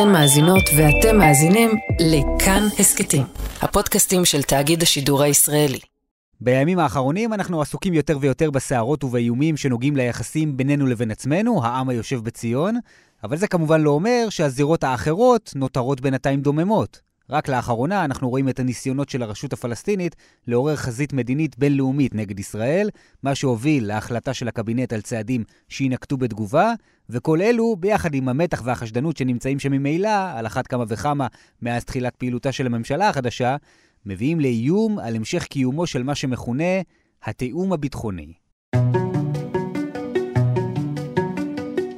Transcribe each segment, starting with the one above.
אתן מאזינות ואתם מאזינים לכאן הסכתים, הפודקאסטים של תאגיד השידור הישראלי. בימים האחרונים אנחנו עסוקים יותר ויותר בסערות ובאיומים שנוגעים ליחסים בינינו לבין עצמנו, העם היושב בציון, אבל זה כמובן לא אומר שהזירות האחרות נותרות בינתיים דוממות. רק לאחרונה אנחנו רואים את הניסיונות של הרשות הפלסטינית לעורר חזית מדינית בינלאומית נגד ישראל, מה שהוביל להחלטה של הקבינט על צעדים שיינקטו בתגובה, וכל אלו, ביחד עם המתח והחשדנות שנמצאים שם ממילא, על אחת כמה וכמה מאז תחילת פעילותה של הממשלה החדשה, מביאים לאיום על המשך קיומו של מה שמכונה התיאום הביטחוני.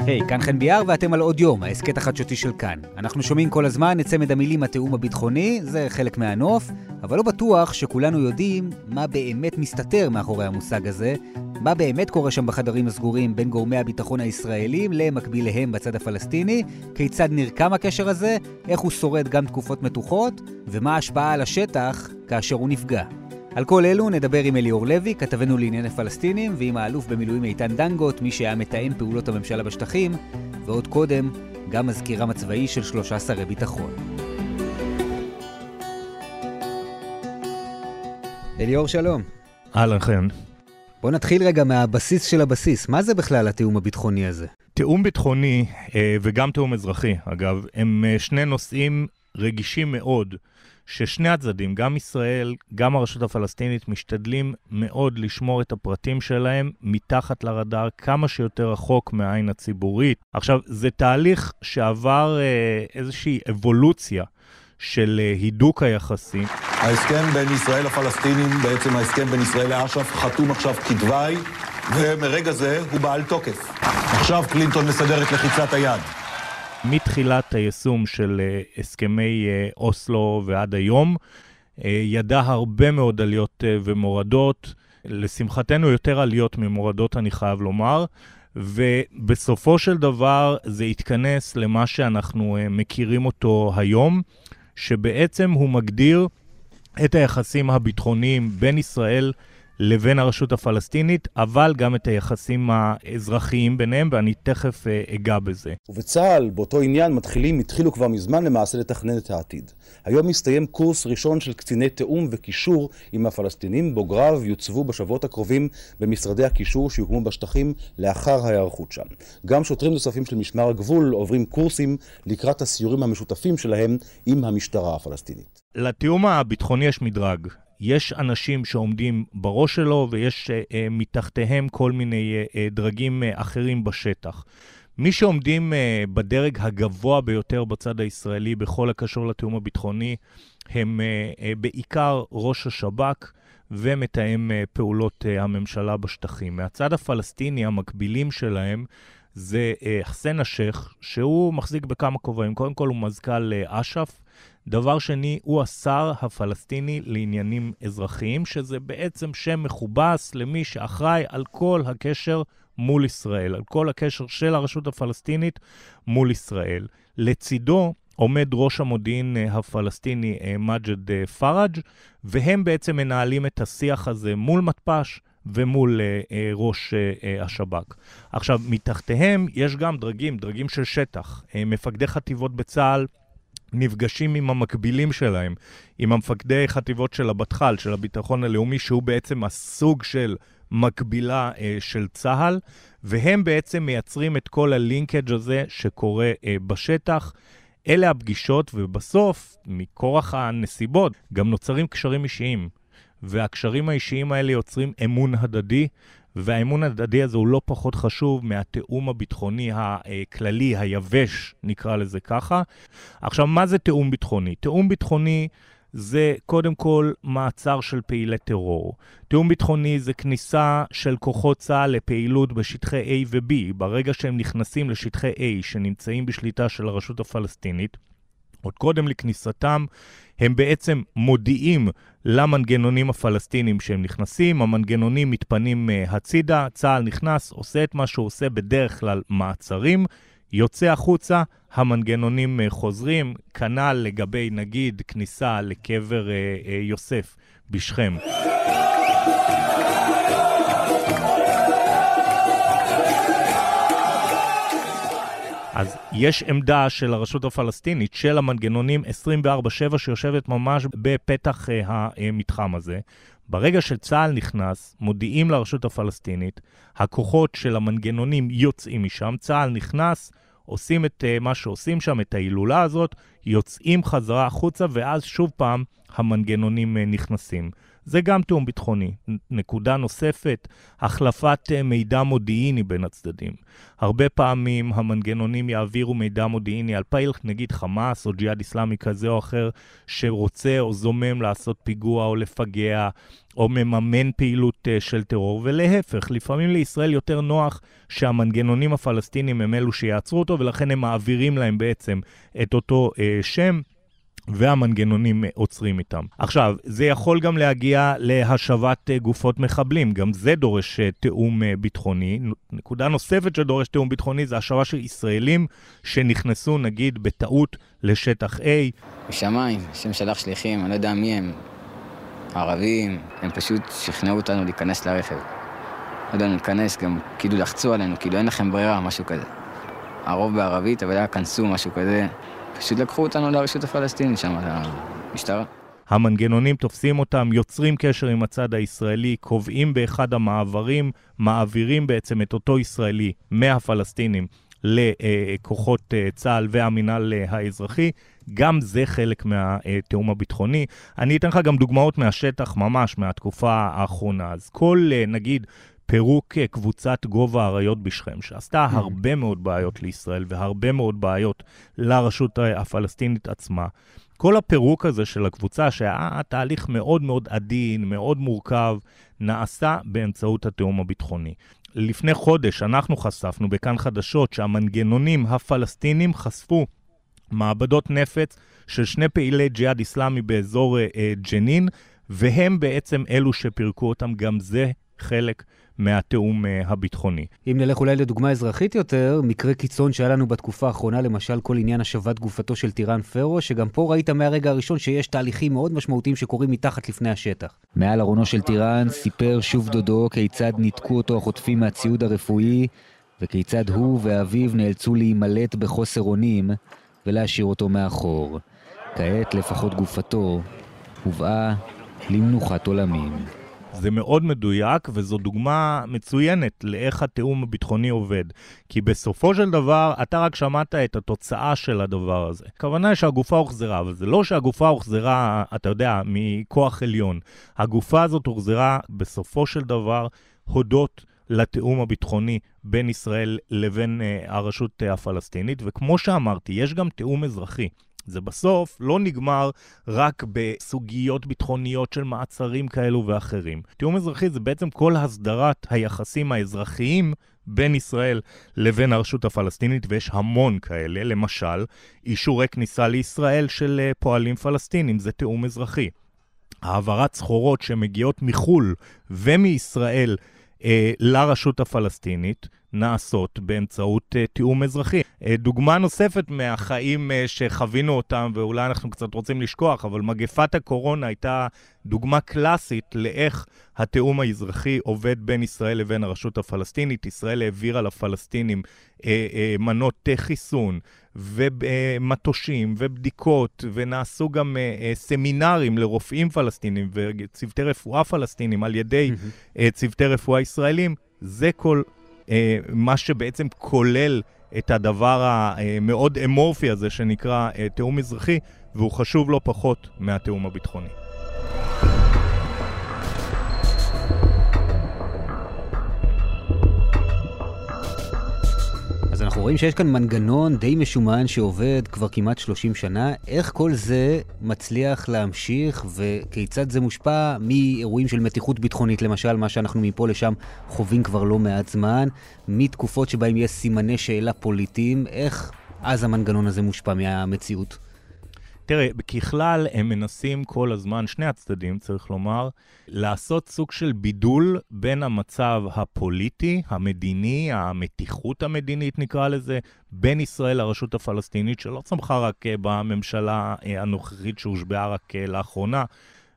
היי, hey, כאן חן ביאר ואתם על עוד יום, ההסכת החדשותי של כאן. אנחנו שומעים כל הזמן את צמד המילים התיאום הביטחוני, זה חלק מהנוף, אבל לא בטוח שכולנו יודעים מה באמת מסתתר מאחורי המושג הזה, מה באמת קורה שם בחדרים הסגורים בין גורמי הביטחון הישראלים למקביליהם בצד הפלסטיני, כיצד נרקם הקשר הזה, איך הוא שורד גם תקופות מתוחות, ומה ההשפעה על השטח כאשר הוא נפגע. על כל אלו נדבר עם אליאור לוי, כתבנו לענייני פלסטינים, ועם האלוף במילואים איתן דנגוט, מי שהיה מתאם פעולות הממשלה בשטחים, ועוד קודם, גם מזכירם הצבאי של שלושה שרי ביטחון. אליאור, שלום. אהלן חן. בוא נתחיל רגע מהבסיס של הבסיס. מה זה בכלל התיאום הביטחוני הזה? תיאום ביטחוני אה, וגם תיאום אזרחי, אגב, הם אה, שני נושאים רגישים מאוד. ששני הצדדים, גם ישראל, גם הרשות הפלסטינית, משתדלים מאוד לשמור את הפרטים שלהם מתחת לרדאר כמה שיותר רחוק מהעין הציבורית. עכשיו, זה תהליך שעבר אה, איזושהי אבולוציה. של אה, הידוק היחסים. ההסכם בין ישראל לפלסטינים, בעצם ההסכם בין ישראל לאש"ף, חתום עכשיו כתוואי, ומרגע זה הוא בעל תוקף. עכשיו קלינטון מסדר את לחיצת היד. מתחילת היישום של אה, הסכמי אה, אוסלו ועד היום, אה, ידע הרבה מאוד עליות ומורדות, לשמחתנו יותר עליות ממורדות, אני חייב לומר, ובסופו של דבר זה התכנס למה שאנחנו מכירים אותו היום, שבעצם הוא מגדיר את היחסים הביטחוניים בין ישראל לבין הרשות הפלסטינית, אבל גם את היחסים האזרחיים ביניהם, ואני תכף אה, אגע בזה. ובצה"ל, באותו עניין, מתחילים, התחילו כבר מזמן למעשה לתכנן את העתיד. היום מסתיים קורס ראשון של קציני תיאום וקישור עם הפלסטינים. בוגריו יוצבו בשבועות הקרובים במשרדי הקישור שיוקמו בשטחים לאחר ההיערכות שם. גם שוטרים נוספים של משמר הגבול עוברים קורסים לקראת הסיורים המשותפים שלהם עם המשטרה הפלסטינית. לתיאום הביטחוני יש מדרג. יש אנשים שעומדים בראש שלו ויש uh, uh, מתחתיהם כל מיני uh, uh, דרגים uh, אחרים בשטח. מי שעומדים uh, בדרג הגבוה ביותר בצד הישראלי בכל הקשור לתיאום הביטחוני הם uh, uh, בעיקר ראש השב"כ ומתאם uh, פעולות uh, הממשלה בשטחים. מהצד הפלסטיני, המקבילים שלהם זה uh, חסן א-שייח, שהוא מחזיק בכמה כובעים. קודם כל הוא מזכ"ל אש"ף, דבר שני, הוא השר הפלסטיני לעניינים אזרחיים, שזה בעצם שם מכובס למי שאחראי על כל הקשר מול ישראל, על כל הקשר של הרשות הפלסטינית מול ישראל. לצידו עומד ראש המודיעין אה, הפלסטיני אה, מג'ד אה, פראג', והם בעצם מנהלים את השיח הזה מול מתפ"ש. ומול uh, uh, ראש uh, השב"כ. עכשיו, מתחתיהם יש גם דרגים, דרגים של שטח. Uh, מפקדי חטיבות בצה"ל נפגשים עם המקבילים שלהם, עם המפקדי חטיבות של הבטח"ל, של הביטחון הלאומי, שהוא בעצם הסוג של מקבילה אה, של צה"ל, והם בעצם מייצרים את כל הלינקג' הזה שקורה אה, בשטח. אלה הפגישות, ובסוף, מכורח הנסיבות, גם נוצרים קשרים אישיים. והקשרים האישיים האלה יוצרים אמון הדדי, והאמון הדדי הזה הוא לא פחות חשוב מהתיאום הביטחוני הכללי, היבש, נקרא לזה ככה. עכשיו, מה זה תיאום ביטחוני? תיאום ביטחוני זה קודם כל מעצר של פעילי טרור. תיאום ביטחוני זה כניסה של כוחות צה"ל לפעילות בשטחי A ו-B. ברגע שהם נכנסים לשטחי A שנמצאים בשליטה של הרשות הפלסטינית, עוד קודם לכניסתם, הם בעצם מודיעים למנגנונים הפלסטינים שהם נכנסים, המנגנונים מתפנים uh, הצידה, צה"ל נכנס, עושה את מה שהוא עושה בדרך כלל מעצרים, יוצא החוצה, המנגנונים uh, חוזרים, כנ"ל לגבי נגיד כניסה לקבר uh, יוסף בשכם. אז יש עמדה של הרשות הפלסטינית, של המנגנונים 24/7 שיושבת ממש בפתח uh, המתחם הזה. ברגע שצה"ל נכנס, מודיעים לרשות הפלסטינית, הכוחות של המנגנונים יוצאים משם, צה"ל נכנס, עושים את uh, מה שעושים שם, את ההילולה הזאת, יוצאים חזרה החוצה, ואז שוב פעם המנגנונים uh, נכנסים. זה גם תיאום ביטחוני. נקודה נוספת, החלפת אה, מידע מודיעיני בין הצדדים. הרבה פעמים המנגנונים יעבירו מידע מודיעיני על פעיל, נגיד חמאס או ג'יהאד איסלאמי כזה או אחר, שרוצה או זומם לעשות פיגוע או לפגע, או מממן פעילות uh, של טרור, ולהפך, לפעמים לישראל יותר נוח שהמנגנונים הפלסטינים הם אלו שיעצרו אותו, ולכן הם מעבירים להם בעצם את אותו uh, שם. והמנגנונים עוצרים איתם. עכשיו, זה יכול גם להגיע להשבת אה, גופות מחבלים, גם זה דורש אה, תיאום אה, ביטחוני. נקודה נוספת שדורש תיאום ביטחוני זה השבה של ישראלים שנכנסו, נגיד, בטעות לשטח A. משמיים, השם שלח שליחים, אני לא יודע מי הם, ערבים, הם פשוט שכנעו אותנו להיכנס לרכב. לא יודע, להיכנס, גם כאילו לחצו עלינו, כאילו אין לכם ברירה, משהו כזה. הרוב בערבית, אבל היה כנסו, משהו כזה. פשוט לקחו אותנו לרשות הפלסטינית שם, למשטרה. המנגנונים תופסים אותם, יוצרים קשר עם הצד הישראלי, קובעים באחד המעברים, מעבירים בעצם את אותו ישראלי מהפלסטינים לכוחות אה, צה"ל והמינהל אה, האזרחי. גם זה חלק מהתיאום הביטחוני. אני אתן לך גם דוגמאות מהשטח, ממש מהתקופה האחרונה. אז כל, אה, נגיד, פירוק קבוצת גובה האריות בשכם, שעשתה mm. הרבה מאוד בעיות לישראל והרבה מאוד בעיות לרשות הפלסטינית עצמה. כל הפירוק הזה של הקבוצה, שהיה תהליך מאוד מאוד עדין, מאוד מורכב, נעשה באמצעות התיאום הביטחוני. לפני חודש אנחנו חשפנו בכאן חדשות שהמנגנונים הפלסטינים חשפו מעבדות נפץ של שני פעילי ג'יהאד איסלאמי באזור אה, ג'נין, והם בעצם אלו שפירקו אותם, גם זה חלק מהתיאום uh, הביטחוני. אם נלך אולי לדוגמה אזרחית יותר, מקרה קיצון שהיה לנו בתקופה האחרונה, למשל כל עניין השבת גופתו של טירן פרו, שגם פה ראית מהרגע הראשון שיש תהליכים מאוד משמעותיים שקורים מתחת לפני השטח. מעל ארונו של טירן סיפר שוב דודו כיצד ניתקו אותו החוטפים מהציוד הרפואי, וכיצד הוא ואביו נאלצו להימלט בחוסר אונים ולהשאיר אותו מאחור. כעת לפחות גופתו הובאה למנוחת עולמים. זה מאוד מדויק, וזו דוגמה מצוינת לאיך התיאום הביטחוני עובד. כי בסופו של דבר, אתה רק שמעת את התוצאה של הדבר הזה. הכוונה היא שהגופה הוחזרה, אבל זה לא שהגופה הוחזרה, אתה יודע, מכוח עליון. הגופה הזאת הוחזרה בסופו של דבר הודות לתיאום הביטחוני בין ישראל לבין uh, הרשות uh, הפלסטינית, וכמו שאמרתי, יש גם תיאום אזרחי. זה בסוף לא נגמר רק בסוגיות ביטחוניות של מעצרים כאלו ואחרים. תיאום אזרחי זה בעצם כל הסדרת היחסים האזרחיים בין ישראל לבין הרשות הפלסטינית, ויש המון כאלה. למשל, אישורי כניסה לישראל של אה, פועלים פלסטינים, זה תיאום אזרחי. העברת סחורות שמגיעות מחו"ל ומישראל לרשות הפלסטינית, נעשות באמצעות uh, תיאום אזרחי. Uh, דוגמה נוספת מהחיים שחווינו אותם, ואולי אנחנו קצת רוצים לשכוח, אבל מגפת הקורונה הייתה דוגמה קלאסית לאיך התיאום האזרחי עובד בין ישראל לבין הרשות הפלסטינית. ישראל העבירה לפלסטינים מנות חיסון. ומטושים ובדיקות, ונעשו גם uh, uh, סמינרים לרופאים פלסטינים וצוותי רפואה פלסטינים על ידי uh, צוותי רפואה ישראלים. זה כל אה, מה שבעצם כולל את הדבר המאוד אמורפי הזה שנקרא אה, תיאום מזרחי, והוא חשוב לא פחות מהתיאום הביטחוני. אנחנו רואים שיש כאן מנגנון די משומן שעובד כבר כמעט 30 שנה. איך כל זה מצליח להמשיך וכיצד זה מושפע מאירועים של מתיחות ביטחונית, למשל, מה שאנחנו מפה לשם חווים כבר לא מעט זמן, מתקופות שבהם יש סימני שאלה פוליטיים, איך אז המנגנון הזה מושפע מהמציאות? תראה, ככלל הם מנסים כל הזמן, שני הצדדים, צריך לומר, לעשות סוג של בידול בין המצב הפוליטי, המדיני, המתיחות המדינית נקרא לזה, בין ישראל לרשות הפלסטינית, שלא צמחה רק אה, בממשלה אה, הנוכחית שהושבעה רק אה, לאחרונה,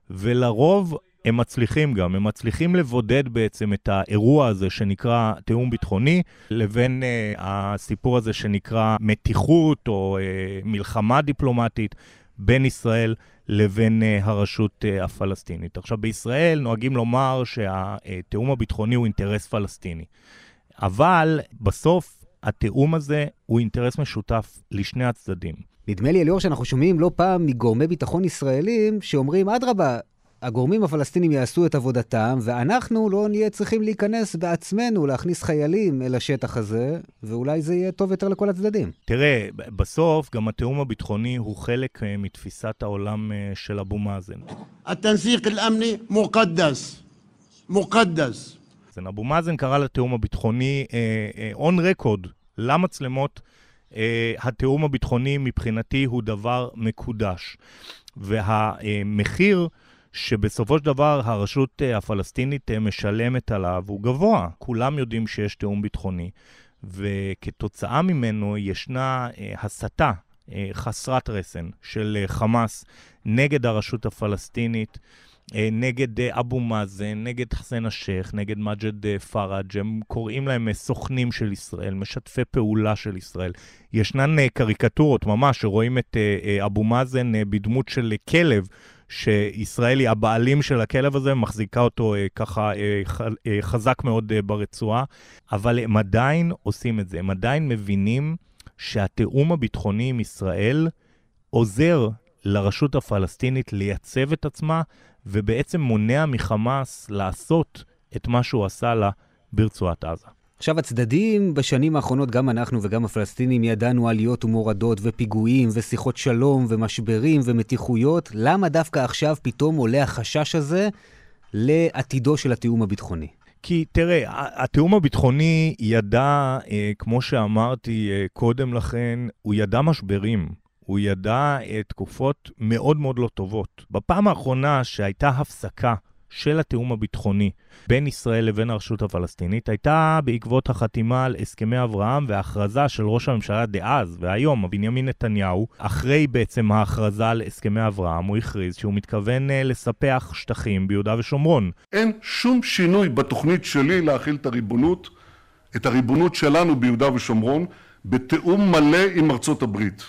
ולרוב הם מצליחים גם, הם מצליחים לבודד בעצם את האירוע הזה שנקרא תיאום ביטחוני, לבין uh, הסיפור הזה שנקרא מתיחות או uh, מלחמה דיפלומטית בין ישראל לבין uh, הרשות uh, הפלסטינית. עכשיו, בישראל נוהגים לומר שהתיאום הביטחוני הוא אינטרס פלסטיני, אבל בסוף התיאום הזה הוא אינטרס משותף לשני הצדדים. נדמה לי, אליאור, שאנחנו שומעים לא פעם מגורמי ביטחון ישראלים שאומרים, אדרבה, הגורמים הפלסטינים יעשו את עבודתם, ואנחנו לא נהיה צריכים להיכנס בעצמנו, להכניס חיילים אל השטח הזה, ואולי זה יהיה טוב יותר לכל הצדדים. תראה, בסוף גם התיאום הביטחוני הוא חלק אה, מתפיסת העולם אה, של אבו מאזן. התנסיק אל-אמני מוקדס. מוקדס. אבו מאזן קרא לתיאום הביטחוני אה, און רקורד, למצלמות. Uh, התיאום הביטחוני מבחינתי הוא דבר מקודש. והמחיר uh, שבסופו של דבר הרשות uh, הפלסטינית uh, משלמת עליו הוא גבוה. כולם יודעים שיש תיאום ביטחוני, וכתוצאה ממנו ישנה uh, הסתה חסרת רסן של חמאס נגד הרשות הפלסטינית. אה, נגד אה, אבו מאזן, נגד חסן א-שייח, נגד מג'ד אה, פראג', הם קוראים להם סוכנים של ישראל, משתפי פעולה של ישראל. ישנן קריקטורות ממש, שרואים את אבו מאזן בדמות של כלב, שישראל היא הבעלים של הכלב הזה, מחזיקה אותו ככה חזק מאוד ברצועה, אבל הם עדיין עושים את זה, הם עדיין מבינים שהתיאום הביטחוני עם ישראל עוזר לרשות הפלסטינית לייצב את עצמה ובעצם מונע מחמאס לעשות את מה שהוא עשה לה ברצועת עזה. עכשיו, הצדדים בשנים האחרונות, גם אנחנו וגם הפלסטינים, ידענו עליות ומורדות ופיגועים ושיחות שלום ומשברים ומתיחויות. למה דווקא עכשיו פתאום עולה החשש הזה לעתידו של התיאום הביטחוני? כי תראה, התיאום הביטחוני ידע, אה, כמו שאמרתי אה, קודם לכן, הוא ידע משברים. הוא ידע תקופות מאוד מאוד לא טובות. בפעם האחרונה שהייתה הפסקה של התיאום הביטחוני בין ישראל לבין הרשות הפלסטינית הייתה בעקבות החתימה על הסכמי אברהם וההכרזה של ראש הממשלה דאז והיום, בנימין נתניהו, אחרי בעצם ההכרזה על הסכמי אברהם, הוא הכריז שהוא מתכוון uh, לספח שטחים ביהודה ושומרון. אין שום שינוי בתוכנית שלי להכיל את הריבונות, את הריבונות שלנו ביהודה ושומרון, בתיאום מלא עם ארצות הברית.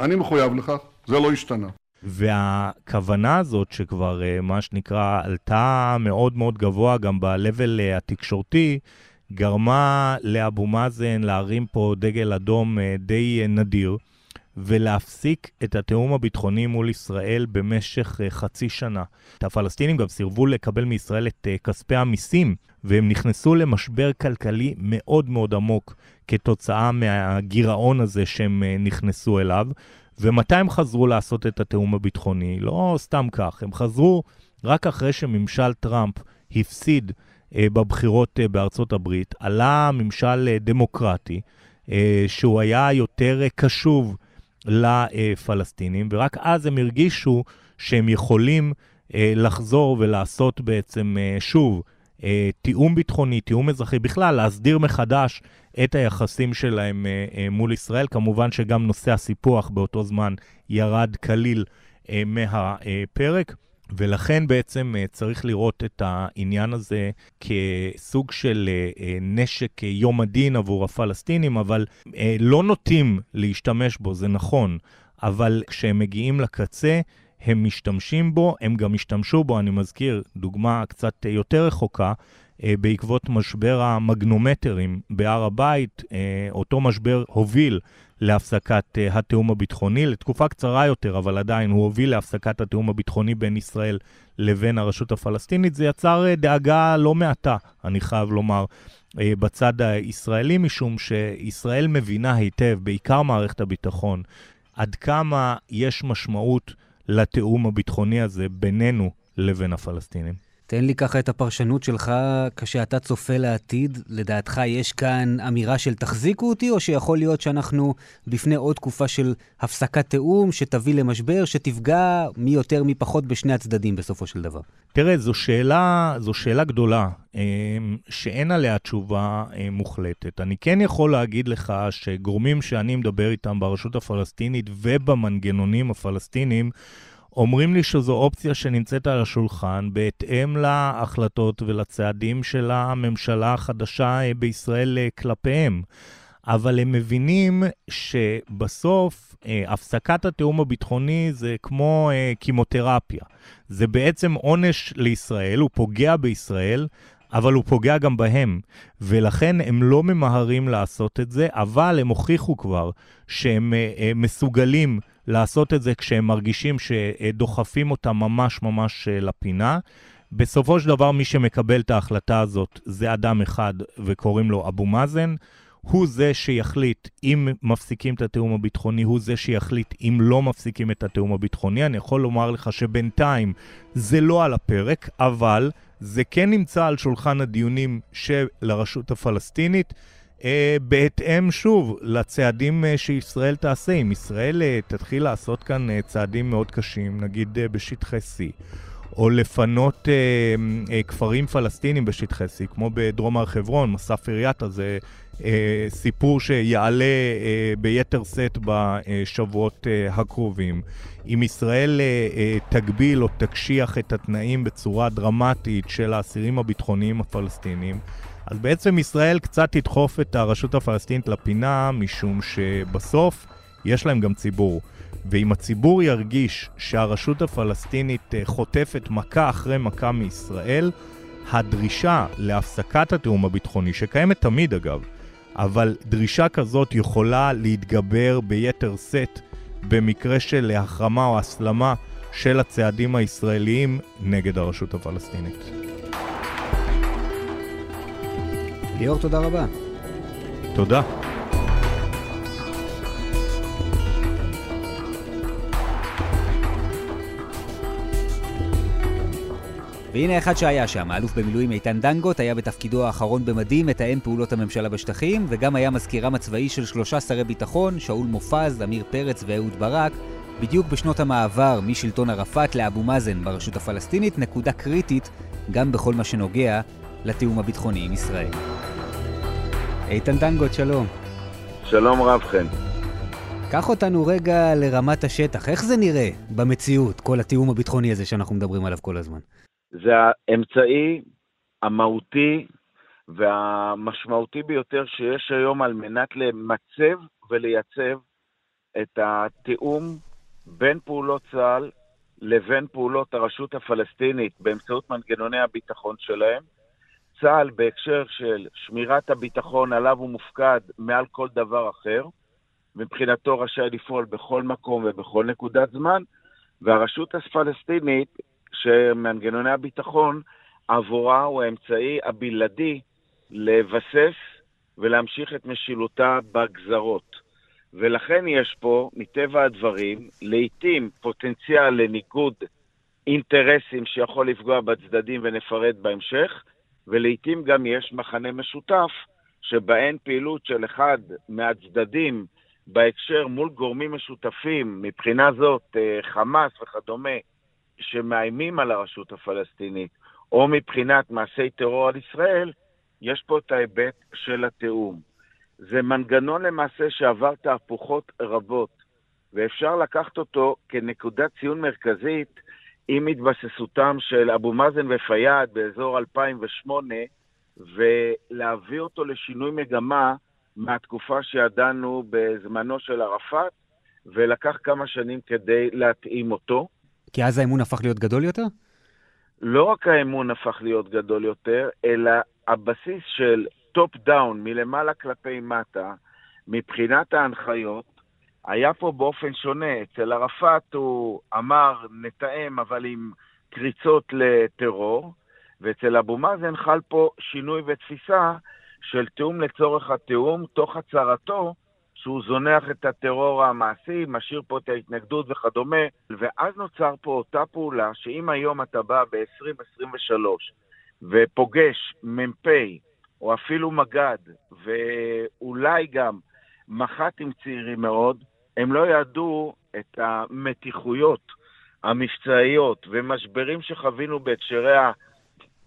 אני מחויב לכך, זה לא השתנה. והכוונה הזאת שכבר, אה, מה שנקרא, עלתה מאוד מאוד גבוה גם ב-level אה, התקשורתי, גרמה לאבו מאזן להרים פה דגל אדום אה, די נדיר, ולהפסיק את התיאום הביטחוני מול ישראל במשך חצי שנה. הפלסטינים גם סירבו לקבל מישראל את כספי המיסים, והם נכנסו למשבר כלכלי מאוד מאוד עמוק כתוצאה מהגירעון הזה שהם נכנסו אליו. ומתי הם חזרו לעשות את התיאום הביטחוני? לא סתם כך, הם חזרו רק אחרי שממשל טראמפ הפסיד אה, בבחירות אה, בארצות הברית, עלה ממשל אה, דמוקרטי, אה, שהוא היה יותר אה, קשוב לפלסטינים, ורק אז הם הרגישו שהם יכולים אה, לחזור ולעשות בעצם אה, שוב תיאום ביטחוני, תיאום אזרחי, בכלל להסדיר מחדש את היחסים שלהם אה, אה, מול ישראל. כמובן שגם נושא הסיפוח באותו זמן ירד כליל אה, מהפרק. ולכן בעצם אה, צריך לראות את העניין הזה כסוג של אה, אה, נשק יום הדין עבור הפלסטינים, אבל לא נוטים להשתמש בו, זה נכון, אבל כשהם מגיעים לקצה, הם משתמשים בו, הם גם השתמשו בו, אני מזכיר, דוגמה קצת יותר רחוקה, אה, בעקבות משבר המגנומטרים בהר הבית, אה, אותו משבר הוביל להפסקת אה, התיאום הביטחוני, לתקופה קצרה יותר, אבל עדיין הוא הוביל להפסקת התיאום הביטחוני בין ישראל לבין הרשות הפלסטינית. זה יצר דאגה לא מעטה, אני חייב לומר, בצד הישראלי, משום שישראל מבינה היטב, בעיקר מערכת הביטחון, עד כמה יש משמעות לתיאום הביטחוני הזה בינינו לבין הפלסטינים. תן לי ככה את הפרשנות שלך כשאתה צופה לעתיד. לדעתך יש כאן אמירה של תחזיקו אותי, או שיכול להיות שאנחנו בפני עוד תקופה של הפסקת תיאום שתביא למשבר, שתפגע מי יותר מי פחות בשני הצדדים בסופו של דבר? תראה, זו שאלה, זו שאלה גדולה, אה, שאין עליה תשובה אה, מוחלטת. אני כן יכול להגיד לך שגורמים שאני מדבר איתם ברשות הפלסטינית ובמנגנונים הפלסטיניים, אומרים לי שזו אופציה שנמצאת על השולחן בהתאם להחלטות ולצעדים של הממשלה החדשה אה, בישראל אה, כלפיהם. אבל הם מבינים שבסוף אה, הפסקת התיאום הביטחוני זה כמו אה, קימותרפיה. זה בעצם עונש לישראל, הוא פוגע בישראל, אבל הוא פוגע גם בהם, ולכן הם לא ממהרים לעשות את זה, אבל הם הוכיחו כבר שהם אה, אה, מסוגלים לעשות את זה כשהם מרגישים שדוחפים אותם ממש ממש אה, לפינה. בסופו של דבר, מי שמקבל את ההחלטה הזאת זה אדם אחד וקוראים לו אבו מאזן. הוא זה שיחליט אם מפסיקים את התיאום הביטחוני, הוא זה שיחליט אם לא מפסיקים את התיאום הביטחוני. אני יכול לומר לך שבינתיים זה לא על הפרק, אבל זה כן נמצא על שולחן הדיונים של הרשות הפלסטינית. אה, בהתאם, שוב, לצעדים אה, שישראל תעשה. אם ישראל אה, תתחיל לעשות כאן צעדים מאוד קשים, נגיד בשטחי C, או לפנות כפרים פלסטינים בשטחי C, כמו בדרום הר חברון, מסף עירייתה, זה סיפור שיעלה ביתר שאת בשבועות הקרובים. אם ישראל תגביל או תקשיח את התנאים בצורה דרמטית של האסירים הביטחוניים הפלסטינים, אז בעצם ישראל קצת תדחוף את הרשות הפלסטינית לפינה, משום שבסוף יש להם גם ציבור. ואם הציבור ירגיש שהרשות הפלסטינית אה, חוטפת מכה אחרי מכה מישראל, הדרישה להפסקת התיאום הביטחוני, שקיימת תמיד אגב, אבל דרישה כזאת יכולה להתגבר ביתר שאת במקרה של החרמה או הסלמה של הצעדים הישראליים נגד הרשות הפלסטינית. ליאור, תודה רבה. תודה. והנה אחד שהיה שם, האלוף במילואים איתן דנגוט היה בתפקידו האחרון במדים, מתאם פעולות הממשלה בשטחים, וגם היה מזכירם הצבאי של שלושה שרי ביטחון, שאול מופז, עמיר פרץ ואהוד ברק, בדיוק בשנות המעבר משלטון ערפאת לאבו מאזן ברשות הפלסטינית, נקודה קריטית גם בכל מה שנוגע לתיאום הביטחוני עם ישראל. איתן דנגוט, שלום. שלום רב חן. קח אותנו רגע לרמת השטח, איך זה נראה במציאות, כל התיאום הביטחוני הזה שאנחנו מדברים עליו כל הזמן? זה האמצעי המהותי והמשמעותי ביותר שיש היום על מנת למצב ולייצב את התיאום בין פעולות צה"ל לבין פעולות הרשות הפלסטינית באמצעות מנגנוני הביטחון שלהם. צה"ל בהקשר של שמירת הביטחון עליו הוא מופקד מעל כל דבר אחר, מבחינתו רשאי לפעול בכל מקום ובכל נקודת זמן, והרשות הפלסטינית שמנגנוני הביטחון עבורה הוא האמצעי הבלעדי לבסס ולהמשיך את משילותה בגזרות. ולכן יש פה, מטבע הדברים, לעתים פוטנציאל לניגוד אינטרסים שיכול לפגוע בצדדים ונפרט בהמשך, ולעתים גם יש מחנה משותף שבהן פעילות של אחד מהצדדים בהקשר מול גורמים משותפים, מבחינה זאת אה, חמאס וכדומה, שמאיימים על הרשות הפלסטינית, או מבחינת מעשי טרור על ישראל, יש פה את ההיבט של התיאום. זה מנגנון למעשה שעבר תהפוכות רבות, ואפשר לקחת אותו כנקודת ציון מרכזית עם התבססותם של אבו מאזן ופיאד באזור 2008, ולהביא אותו לשינוי מגמה מהתקופה שידענו בזמנו של ערפאת, ולקח כמה שנים כדי להתאים אותו. כי אז האמון הפך להיות גדול יותר? לא רק האמון הפך להיות גדול יותר, אלא הבסיס של top down, מלמעלה כלפי מטה, מבחינת ההנחיות, היה פה באופן שונה. אצל ערפאת הוא אמר, נתאם, אבל עם קריצות לטרור, ואצל אבו מאזן חל פה שינוי ותפיסה של תיאום לצורך התיאום, תוך הצהרתו שהוא זונח את הטרור המעשי, משאיר פה את ההתנגדות וכדומה, ואז נוצר פה אותה פעולה שאם היום אתה בא ב-2023 ופוגש מ"פ או אפילו מג"ד, ואולי גם מח"טים צעירים מאוד, הם לא ידעו את המתיחויות המבצעיות ומשברים שחווינו בהקשרי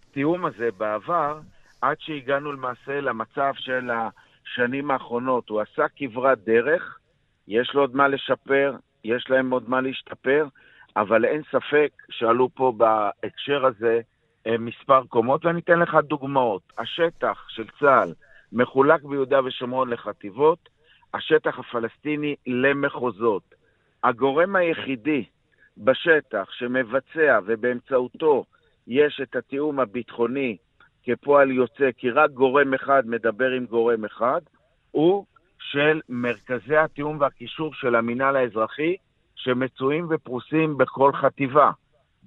התיאום הזה בעבר, עד שהגענו למעשה למצב של השנים האחרונות. הוא עשה כברת דרך, יש לו עוד מה לשפר, יש להם עוד מה להשתפר, אבל אין ספק שעלו פה בהקשר הזה אה, מספר קומות, ואני אתן לך דוגמאות. השטח של צה"ל מחולק ביהודה ושומרון לחטיבות, השטח הפלסטיני למחוזות. הגורם היחידי בשטח שמבצע ובאמצעותו יש את התיאום הביטחוני כפועל יוצא, כי רק גורם אחד מדבר עם גורם אחד, הוא של מרכזי התיאום והקישור של המינהל האזרחי, שמצויים ופרוסים בכל חטיבה.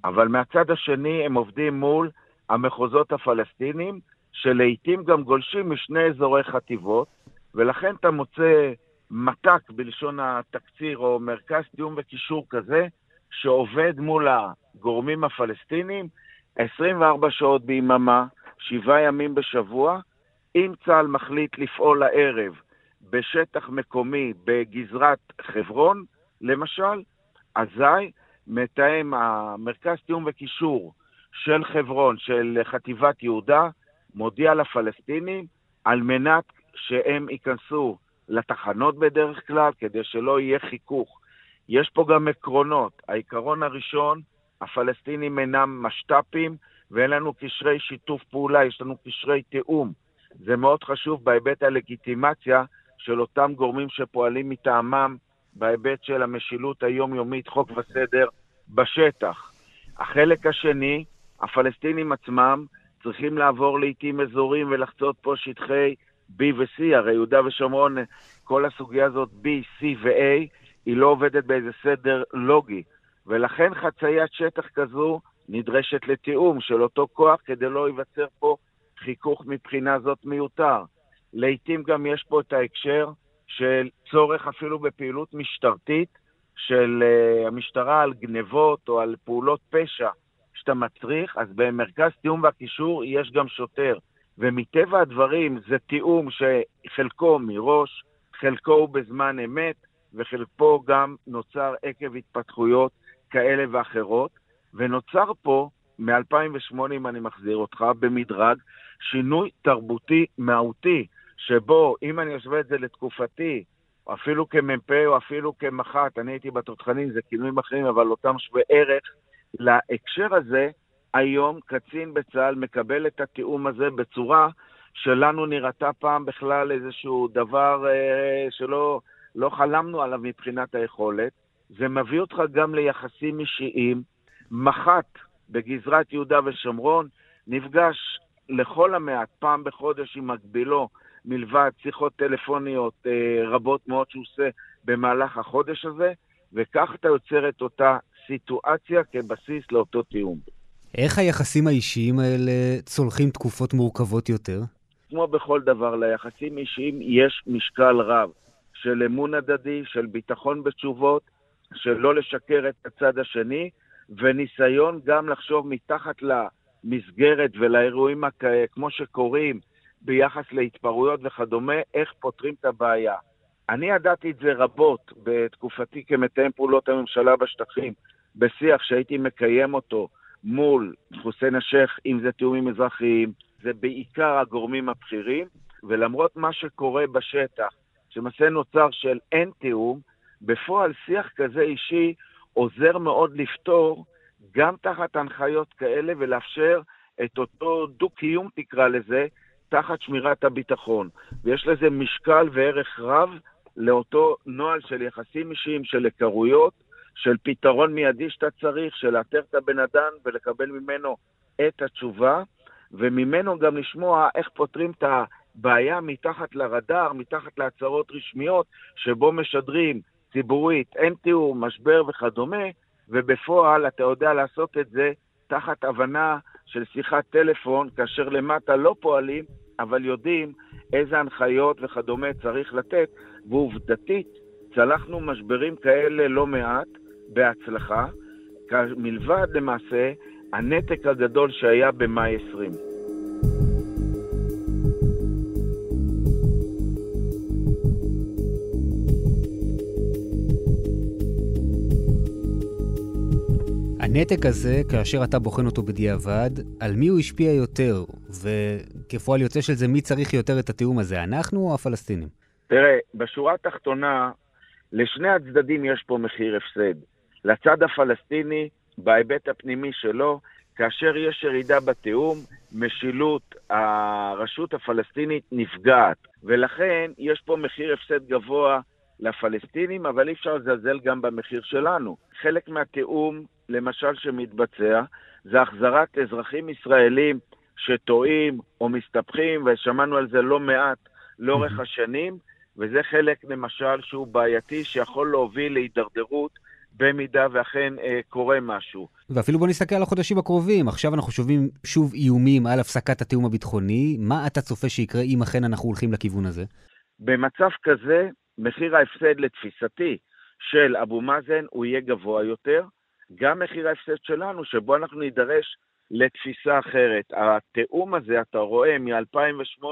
אבל מהצד השני הם עובדים מול המחוזות הפלסטינים, שלעיתים גם גולשים משני אזורי חטיבות, ולכן אתה מוצא מת"ק בלשון התקציר, או מרכז תיאום וקישור כזה, שעובד מול הגורמים הפלסטינים 24 שעות ביממה, שבעה ימים בשבוע. אם צה"ל מחליט לפעול הערב בשטח מקומי בגזרת חברון, למשל, אזי מתאם המרכז תיאום וקישור של חברון, של חטיבת יהודה, מודיע לפלסטינים על מנת שהם ייכנסו לתחנות בדרך כלל, כדי שלא יהיה חיכוך. יש פה גם עקרונות. העיקרון הראשון, הפלסטינים אינם משת"פים ואין לנו קשרי שיתוף פעולה, יש לנו קשרי תיאום. זה מאוד חשוב בהיבט הלגיטימציה של אותם גורמים שפועלים מטעמם בהיבט של המשילות היומיומית, חוק וסדר, בשטח. החלק השני, הפלסטינים עצמם צריכים לעבור לעיתים אזורים ולחצות פה שטחי B ו-C, הרי יהודה ושומרון, כל הסוגיה הזאת B, C ו-A, היא לא עובדת באיזה סדר לוגי, ולכן חציית שטח כזו נדרשת לתיאום של אותו כוח כדי לא ייווצר פה חיכוך מבחינה זאת מיותר. לעתים גם יש פה את ההקשר של צורך אפילו בפעילות משטרתית של uh, המשטרה על גנבות או על פעולות פשע שאתה מצריך, אז במרכז תיאום והקישור יש גם שוטר. ומטבע הדברים זה תיאום שחלקו מראש, חלקו הוא בזמן אמת, וחלקו גם נוצר עקב התפתחויות כאלה ואחרות, ונוצר פה, מ-2008, אם אני מחזיר אותך, במדרג, שינוי תרבותי מהותי, שבו, אם אני אשווה את זה לתקופתי, אפילו כמ"פ או אפילו כמח"ט, אני הייתי בתותחנים, זה כינויים אחרים, אבל אותם שווה ערך, להקשר הזה, היום קצין בצה"ל מקבל את התיאום הזה בצורה שלנו נראתה פעם בכלל איזשהו דבר אה, שלא לא חלמנו עליו מבחינת היכולת. זה מביא אותך גם ליחסים אישיים. מח"ט בגזרת יהודה ושומרון נפגש לכל המעט פעם בחודש עם מקבילו, מלבד שיחות טלפוניות אה, רבות מאוד שהוא עושה במהלך החודש הזה, וכך אתה יוצר את אותה סיטואציה כבסיס לאותו תיאום. איך היחסים האישיים האלה צולחים תקופות מורכבות יותר? כמו בכל דבר, ליחסים אישיים יש משקל רב של אמון הדדי, של ביטחון בתשובות, של לא לשקר את הצד השני, וניסיון גם לחשוב מתחת למסגרת ולאירועים הכ... כמו שקורים ביחס להתפרעויות וכדומה, איך פותרים את הבעיה. אני ידעתי את זה רבות בתקופתי כמתאם פעולות הממשלה בשטחים, בשיח שהייתי מקיים אותו מול חוסיין א-שייח, אם זה תיאומים אזרחיים, זה בעיקר הגורמים הבכירים, ולמרות מה שקורה בשטח, שלמעשה נוצר של אין תיאום, בפועל שיח כזה אישי עוזר מאוד לפתור גם תחת הנחיות כאלה ולאפשר את אותו דו-קיום, תקרא לזה, תחת שמירת הביטחון. ויש לזה משקל וערך רב לאותו נוהל של יחסים אישיים, של היכרויות, של פתרון מיידי שאתה צריך, של לאתר את הבן אדם ולקבל ממנו את התשובה, וממנו גם לשמוע איך פותרים את הבעיה מתחת לרדאר, מתחת להצהרות רשמיות, שבו משדרים ציבורית, אין תיאור, משבר וכדומה, ובפועל אתה יודע לעשות את זה תחת הבנה של שיחת טלפון, כאשר למטה לא פועלים, אבל יודעים איזה הנחיות וכדומה צריך לתת, ועובדתית, צלחנו משברים כאלה לא מעט בהצלחה, מלבד למעשה הנתק הגדול שהיה במאי 20. הנתק הזה, כאשר אתה בוחן אותו בדיעבד, על מי הוא השפיע יותר? וכפועל יוצא של זה, מי צריך יותר את התיאום הזה, אנחנו או הפלסטינים? תראה, בשורה התחתונה, לשני הצדדים יש פה מחיר הפסד. לצד הפלסטיני, בהיבט הפנימי שלו, כאשר יש ירידה בתיאום, משילות הרשות הפלסטינית נפגעת. ולכן יש פה מחיר הפסד גבוה לפלסטינים, אבל אי אפשר לזלזל גם במחיר שלנו. חלק מהתיאום, למשל, שמתבצע, זה החזרת אזרחים ישראלים שטועים או מסתבכים, ושמענו על זה לא מעט לאורך השנים, וזה חלק, למשל, שהוא בעייתי, שיכול להוביל להידרדרות במידה ואכן אה, קורה משהו. ואפילו בוא נסתכל על החודשים הקרובים. עכשיו אנחנו שומעים שוב איומים על הפסקת התיאום הביטחוני. מה אתה צופה שיקרה אם אכן אנחנו הולכים לכיוון הזה? במצב כזה, מחיר ההפסד לתפיסתי של אבו מאזן הוא יהיה גבוה יותר. גם מחיר ההפסד שלנו, שבו אנחנו נידרש לתפיסה אחרת. התיאום הזה, אתה רואה, מ-2008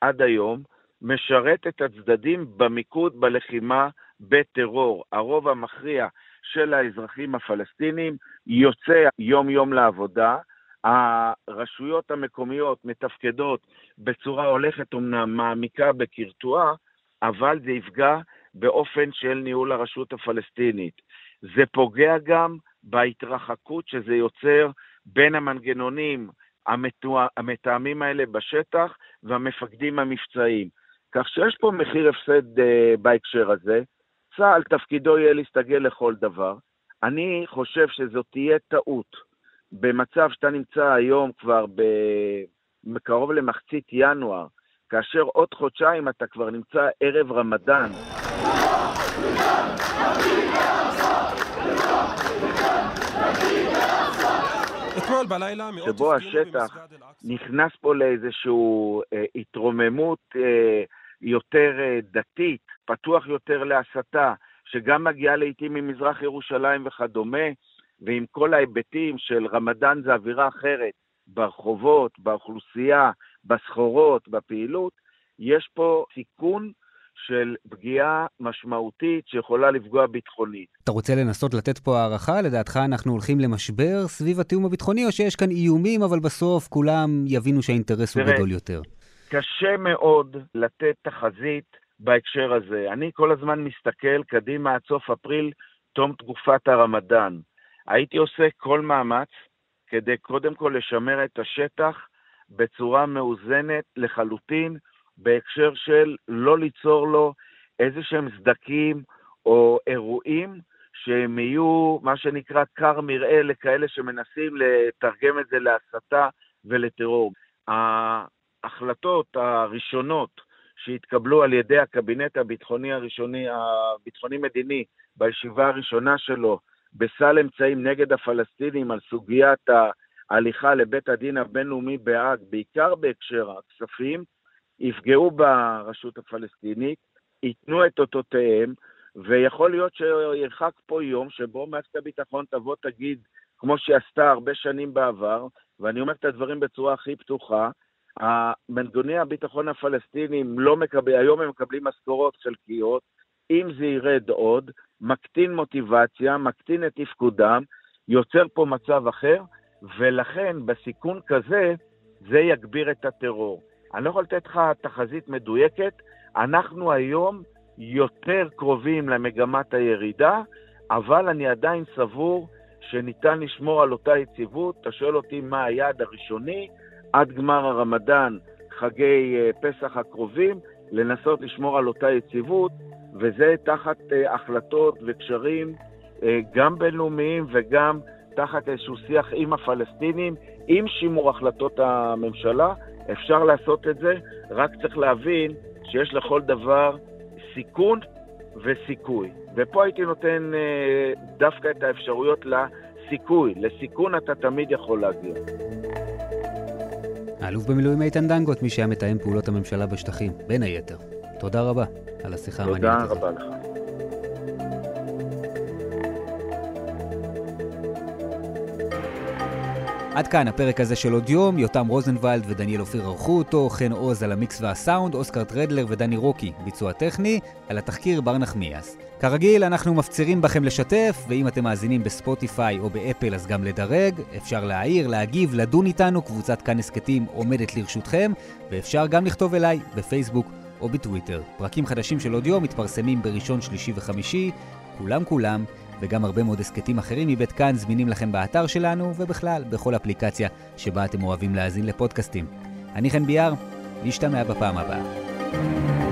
עד היום, משרת את הצדדים במיקוד בלחימה בטרור. הרוב המכריע של האזרחים הפלסטינים יוצא יום-יום לעבודה. הרשויות המקומיות מתפקדות בצורה הולכת אומנם מעמיקה בקרטועה, אבל זה יפגע באופן של ניהול הרשות הפלסטינית. זה פוגע גם בהתרחקות שזה יוצר בין המנגנונים המתאמים האלה בשטח והמפקדים המבצעיים. כך שיש פה מחיר הפסד uh, בהקשר הזה. צה"ל תפקידו יהיה להסתגל לכל דבר. אני חושב שזאת תהיה טעות במצב שאתה נמצא היום כבר קרוב למחצית ינואר, כאשר עוד חודשיים אתה כבר נמצא ערב רמדאן. שבו השטח נכנס פה לאיזושהי אה, התרוממות אה, יותר אה, דתית, פתוח יותר להסתה, שגם מגיעה לעיתים ממזרח ירושלים וכדומה, ועם כל ההיבטים של רמדאן זה אווירה אחרת, ברחובות, באוכלוסייה, בסחורות, בפעילות, יש פה סיכון של פגיעה משמעותית שיכולה לפגוע ביטחונית. אתה רוצה לנסות לתת פה הערכה? לדעתך אנחנו הולכים למשבר סביב התיאום הביטחוני, או שיש כאן איומים, אבל בסוף כולם יבינו שהאינטרס הוא גדול יותר? קשה מאוד לתת תחזית בהקשר הזה. אני כל הזמן מסתכל קדימה עד סוף אפריל, תום תקופת הרמדאן. הייתי עושה כל מאמץ כדי קודם כל לשמר את השטח בצורה מאוזנת לחלוטין, בהקשר של לא ליצור לו איזה שהם סדקים או אירועים שהם יהיו מה שנקרא כר מרעה לכאלה שמנסים לתרגם את זה להסתה ולטרור. ההחלטות הראשונות שהתקבלו על ידי הקבינט הביטחוני הראשוני, הביטחוני-מדיני, בישיבה הראשונה שלו, בסל אמצעים נגד הפלסטינים על סוגיית ההליכה לבית הדין הבינלאומי בהאג, בעיקר בהקשר הכספים, יפגעו ברשות הפלסטינית, ייתנו את אותותיהם, ויכול להיות שירחק פה יום שבו מערכת הביטחון תבוא תגיד, כמו שהיא עשתה הרבה שנים בעבר, ואני אומר את הדברים בצורה הכי פתוחה, מנגנוני הביטחון הפלסטינים לא מקבל, היום הם מקבלים משכורות חלקיות, אם זה ירד עוד, מקטין מוטיבציה, מקטין את תפקודם, יוצר פה מצב אחר, ולכן בסיכון כזה, זה יגביר את הטרור. אני לא יכול לתת לך תחזית מדויקת, אנחנו היום יותר קרובים למגמת הירידה, אבל אני עדיין סבור שניתן לשמור על אותה יציבות. אתה שואל אותי מה היעד הראשוני, עד גמר הרמדאן, חגי אה, פסח הקרובים, לנסות לשמור על אותה יציבות, וזה תחת אה, החלטות וקשרים אה, גם בינלאומיים וגם תחת איזשהו שיח עם הפלסטינים, עם שימור החלטות הממשלה. אפשר לעשות את זה, רק צריך להבין שיש לכל דבר סיכון וסיכוי. ופה הייתי נותן דווקא את האפשרויות לסיכוי. לסיכון אתה תמיד יכול להגיע. האלוף במילואים איתן דנגוט, מי שהיה מתאם פעולות הממשלה בשטחים, בין היתר. תודה רבה על השיחה המעניינת הזאת. תודה רבה לך. עד כאן הפרק הזה של עוד יום, יותם רוזנבלד ודניאל אופיר ערכו אותו, חן עוז על המיקס והסאונד, אוסקר טרדלר ודני רוקי, ביצוע טכני, על התחקיר בר נחמיאס. כרגיל, אנחנו מפצירים בכם לשתף, ואם אתם מאזינים בספוטיפיי או באפל אז גם לדרג, אפשר להעיר, להגיב, לדון איתנו, קבוצת כאן הסכתים עומדת לרשותכם, ואפשר גם לכתוב אליי בפייסבוק או בטוויטר. פרקים חדשים של עוד יום מתפרסמים בראשון, שלישי וחמישי, כולם כולם וגם הרבה מאוד הסכתים אחרים מבית כאן זמינים לכם באתר שלנו, ובכלל, בכל אפליקציה שבה אתם אוהבים להאזין לפודקאסטים. אני חן ביאר, נשתמע בפעם הבאה.